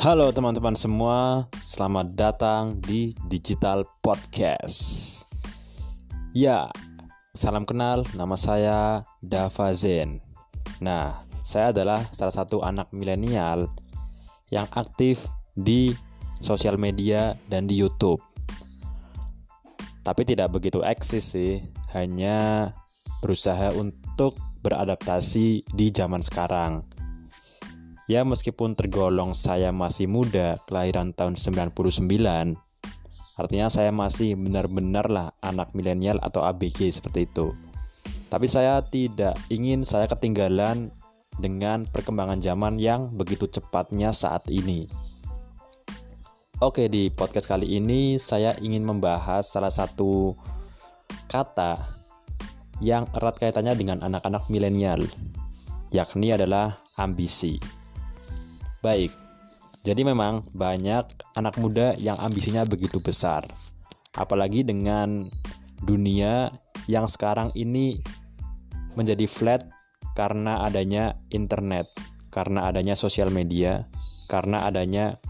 Halo teman-teman semua, selamat datang di Digital Podcast. Ya, salam kenal, nama saya Dava Zen. Nah, saya adalah salah satu anak milenial yang aktif di sosial media dan di YouTube. Tapi tidak begitu eksis sih, hanya berusaha untuk beradaptasi di zaman sekarang Ya meskipun tergolong saya masih muda, kelahiran tahun 99, artinya saya masih benar-benar lah anak milenial atau ABG seperti itu. Tapi saya tidak ingin saya ketinggalan dengan perkembangan zaman yang begitu cepatnya saat ini. Oke, di podcast kali ini saya ingin membahas salah satu kata yang erat kaitannya dengan anak-anak milenial, yakni adalah ambisi. Baik, jadi memang banyak anak muda yang ambisinya begitu besar. Apalagi dengan dunia yang sekarang ini menjadi flat karena adanya internet, karena adanya sosial media, karena adanya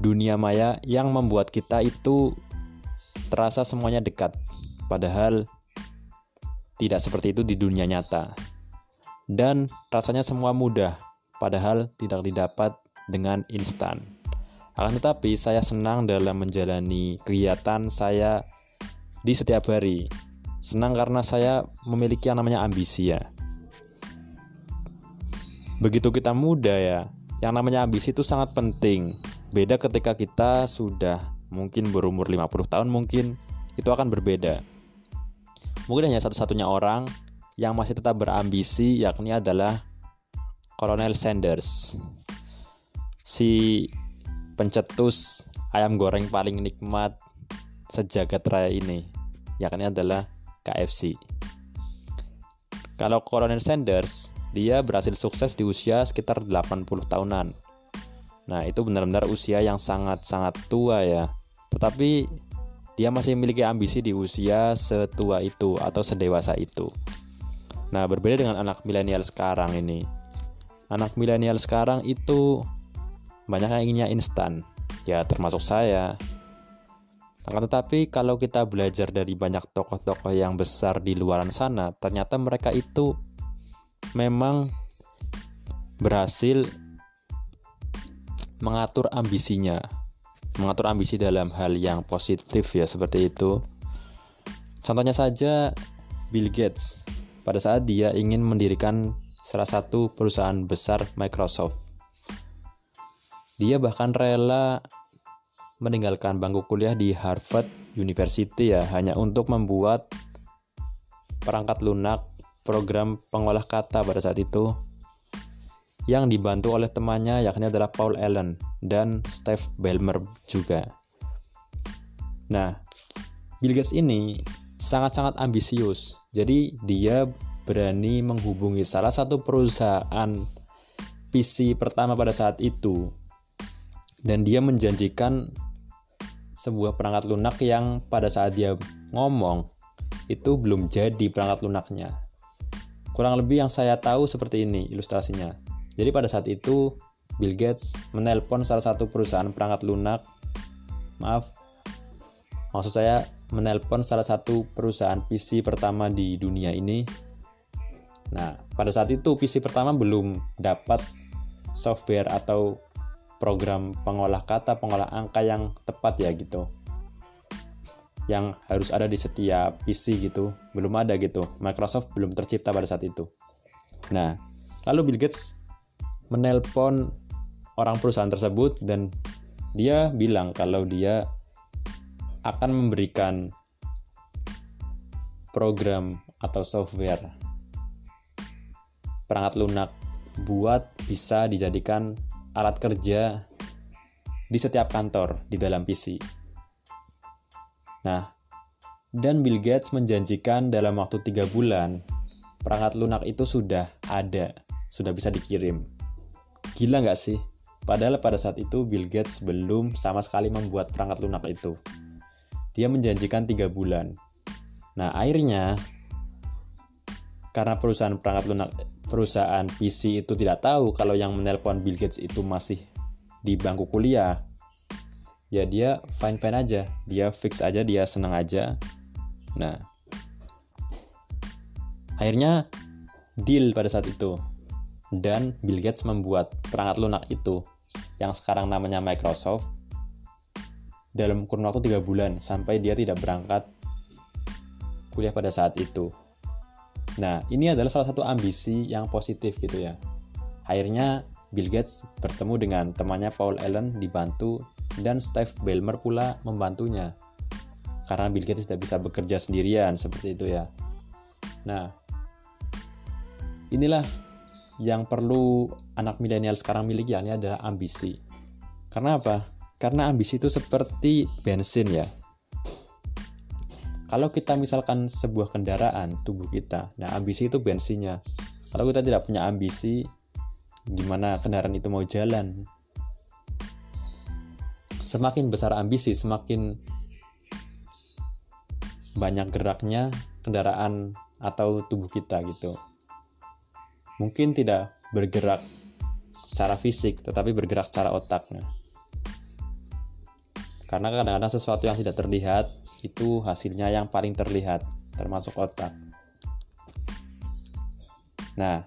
dunia maya yang membuat kita itu terasa semuanya dekat. Padahal tidak seperti itu di dunia nyata. Dan rasanya semua mudah padahal tidak didapat dengan instan. Akan tetapi, saya senang dalam menjalani kegiatan saya di setiap hari. Senang karena saya memiliki yang namanya ambisi ya. Begitu kita muda ya, yang namanya ambisi itu sangat penting. Beda ketika kita sudah mungkin berumur 50 tahun mungkin itu akan berbeda. Mungkin hanya satu-satunya orang yang masih tetap berambisi yakni adalah Colonel Sanders. Si pencetus ayam goreng paling nikmat sejagat raya ini yakni adalah KFC kalau Colonel Sanders dia berhasil sukses di usia sekitar 80 tahunan. Nah itu benar-benar usia yang sangat-sangat tua ya. Tetapi dia masih memiliki ambisi di usia setua itu atau sedewasa itu. Nah berbeda dengan anak milenial sekarang ini anak milenial sekarang itu banyak yang inginnya instan. Ya termasuk saya. Akan tetapi kalau kita belajar dari banyak tokoh-tokoh yang besar di luaran sana ternyata mereka itu memang berhasil mengatur ambisinya. Mengatur ambisi dalam hal yang positif ya seperti itu. Contohnya saja Bill Gates. Pada saat dia ingin mendirikan salah satu perusahaan besar Microsoft. Dia bahkan rela meninggalkan bangku kuliah di Harvard University ya hanya untuk membuat perangkat lunak program pengolah kata pada saat itu yang dibantu oleh temannya yakni adalah Paul Allen dan Steve Ballmer juga. Nah, Bill Gates ini sangat-sangat ambisius. Jadi dia berani menghubungi salah satu perusahaan PC pertama pada saat itu dan dia menjanjikan sebuah perangkat lunak yang pada saat dia ngomong itu belum jadi perangkat lunaknya. Kurang lebih yang saya tahu seperti ini ilustrasinya. Jadi pada saat itu Bill Gates menelpon salah satu perusahaan perangkat lunak. Maaf. Maksud saya menelpon salah satu perusahaan PC pertama di dunia ini Nah, pada saat itu PC pertama belum dapat software atau program pengolah kata, pengolah angka yang tepat ya gitu. Yang harus ada di setiap PC gitu, belum ada gitu. Microsoft belum tercipta pada saat itu. Nah, lalu Bill Gates menelpon orang perusahaan tersebut dan dia bilang kalau dia akan memberikan program atau software perangkat lunak buat bisa dijadikan alat kerja di setiap kantor di dalam PC. Nah, dan Bill Gates menjanjikan dalam waktu tiga bulan perangkat lunak itu sudah ada, sudah bisa dikirim. Gila nggak sih? Padahal pada saat itu Bill Gates belum sama sekali membuat perangkat lunak itu. Dia menjanjikan tiga bulan. Nah akhirnya karena perusahaan perangkat lunak perusahaan PC itu tidak tahu kalau yang menelpon Bill Gates itu masih di bangku kuliah. Ya dia fine fine aja. Dia fix aja dia senang aja. Nah akhirnya deal pada saat itu. Dan Bill Gates membuat perangkat lunak itu yang sekarang namanya Microsoft dalam kurun waktu tiga bulan sampai dia tidak berangkat kuliah pada saat itu. Nah, ini adalah salah satu ambisi yang positif gitu ya. Akhirnya Bill Gates bertemu dengan temannya Paul Allen dibantu dan Steve Ballmer pula membantunya. Karena Bill Gates tidak bisa bekerja sendirian seperti itu ya. Nah, inilah yang perlu anak milenial sekarang miliki yakni adalah ambisi. Karena apa? Karena ambisi itu seperti bensin ya kalau kita misalkan sebuah kendaraan tubuh kita nah ambisi itu bensinnya. Kalau kita tidak punya ambisi gimana kendaraan itu mau jalan? Semakin besar ambisi semakin banyak geraknya kendaraan atau tubuh kita gitu. Mungkin tidak bergerak secara fisik tetapi bergerak secara otak nah. karena kadang-kadang sesuatu yang tidak terlihat itu hasilnya yang paling terlihat, termasuk otak. Nah,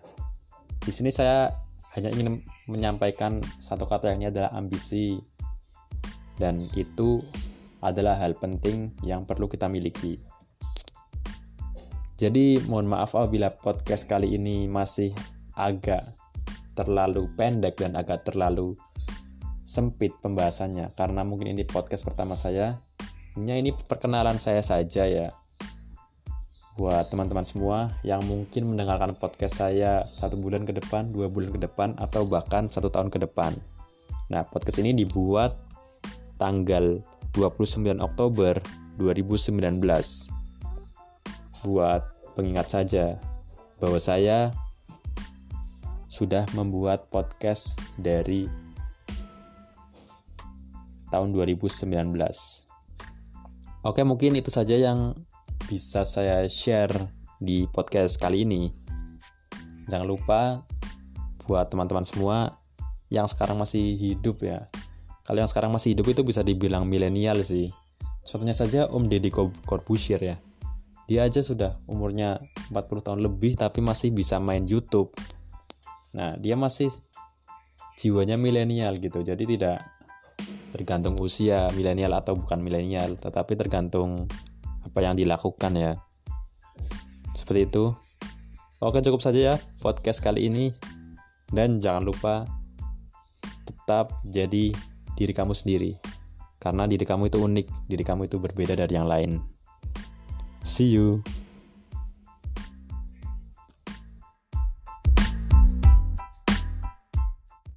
di sini saya hanya ingin menyampaikan satu kata yang ini adalah ambisi. Dan itu adalah hal penting yang perlu kita miliki. Jadi mohon maaf apabila podcast kali ini masih agak terlalu pendek dan agak terlalu sempit pembahasannya karena mungkin ini podcast pertama saya ini perkenalan saya saja ya buat teman-teman semua yang mungkin mendengarkan podcast saya satu bulan ke depan, dua bulan ke depan, atau bahkan satu tahun ke depan. Nah, podcast ini dibuat tanggal 29 Oktober 2019. Buat pengingat saja bahwa saya sudah membuat podcast dari tahun 2019. Oke, mungkin itu saja yang bisa saya share di podcast kali ini. Jangan lupa buat teman-teman semua yang sekarang masih hidup ya. Kalau yang sekarang masih hidup itu bisa dibilang milenial sih. Contohnya saja Om Deddy Corbusier ya. Dia aja sudah umurnya 40 tahun lebih tapi masih bisa main YouTube. Nah, dia masih jiwanya milenial gitu. Jadi tidak tergantung usia milenial atau bukan milenial tetapi tergantung apa yang dilakukan ya. Seperti itu. Oke cukup saja ya podcast kali ini. Dan jangan lupa tetap jadi diri kamu sendiri. Karena diri kamu itu unik diri kamu itu berbeda dari yang lain. See you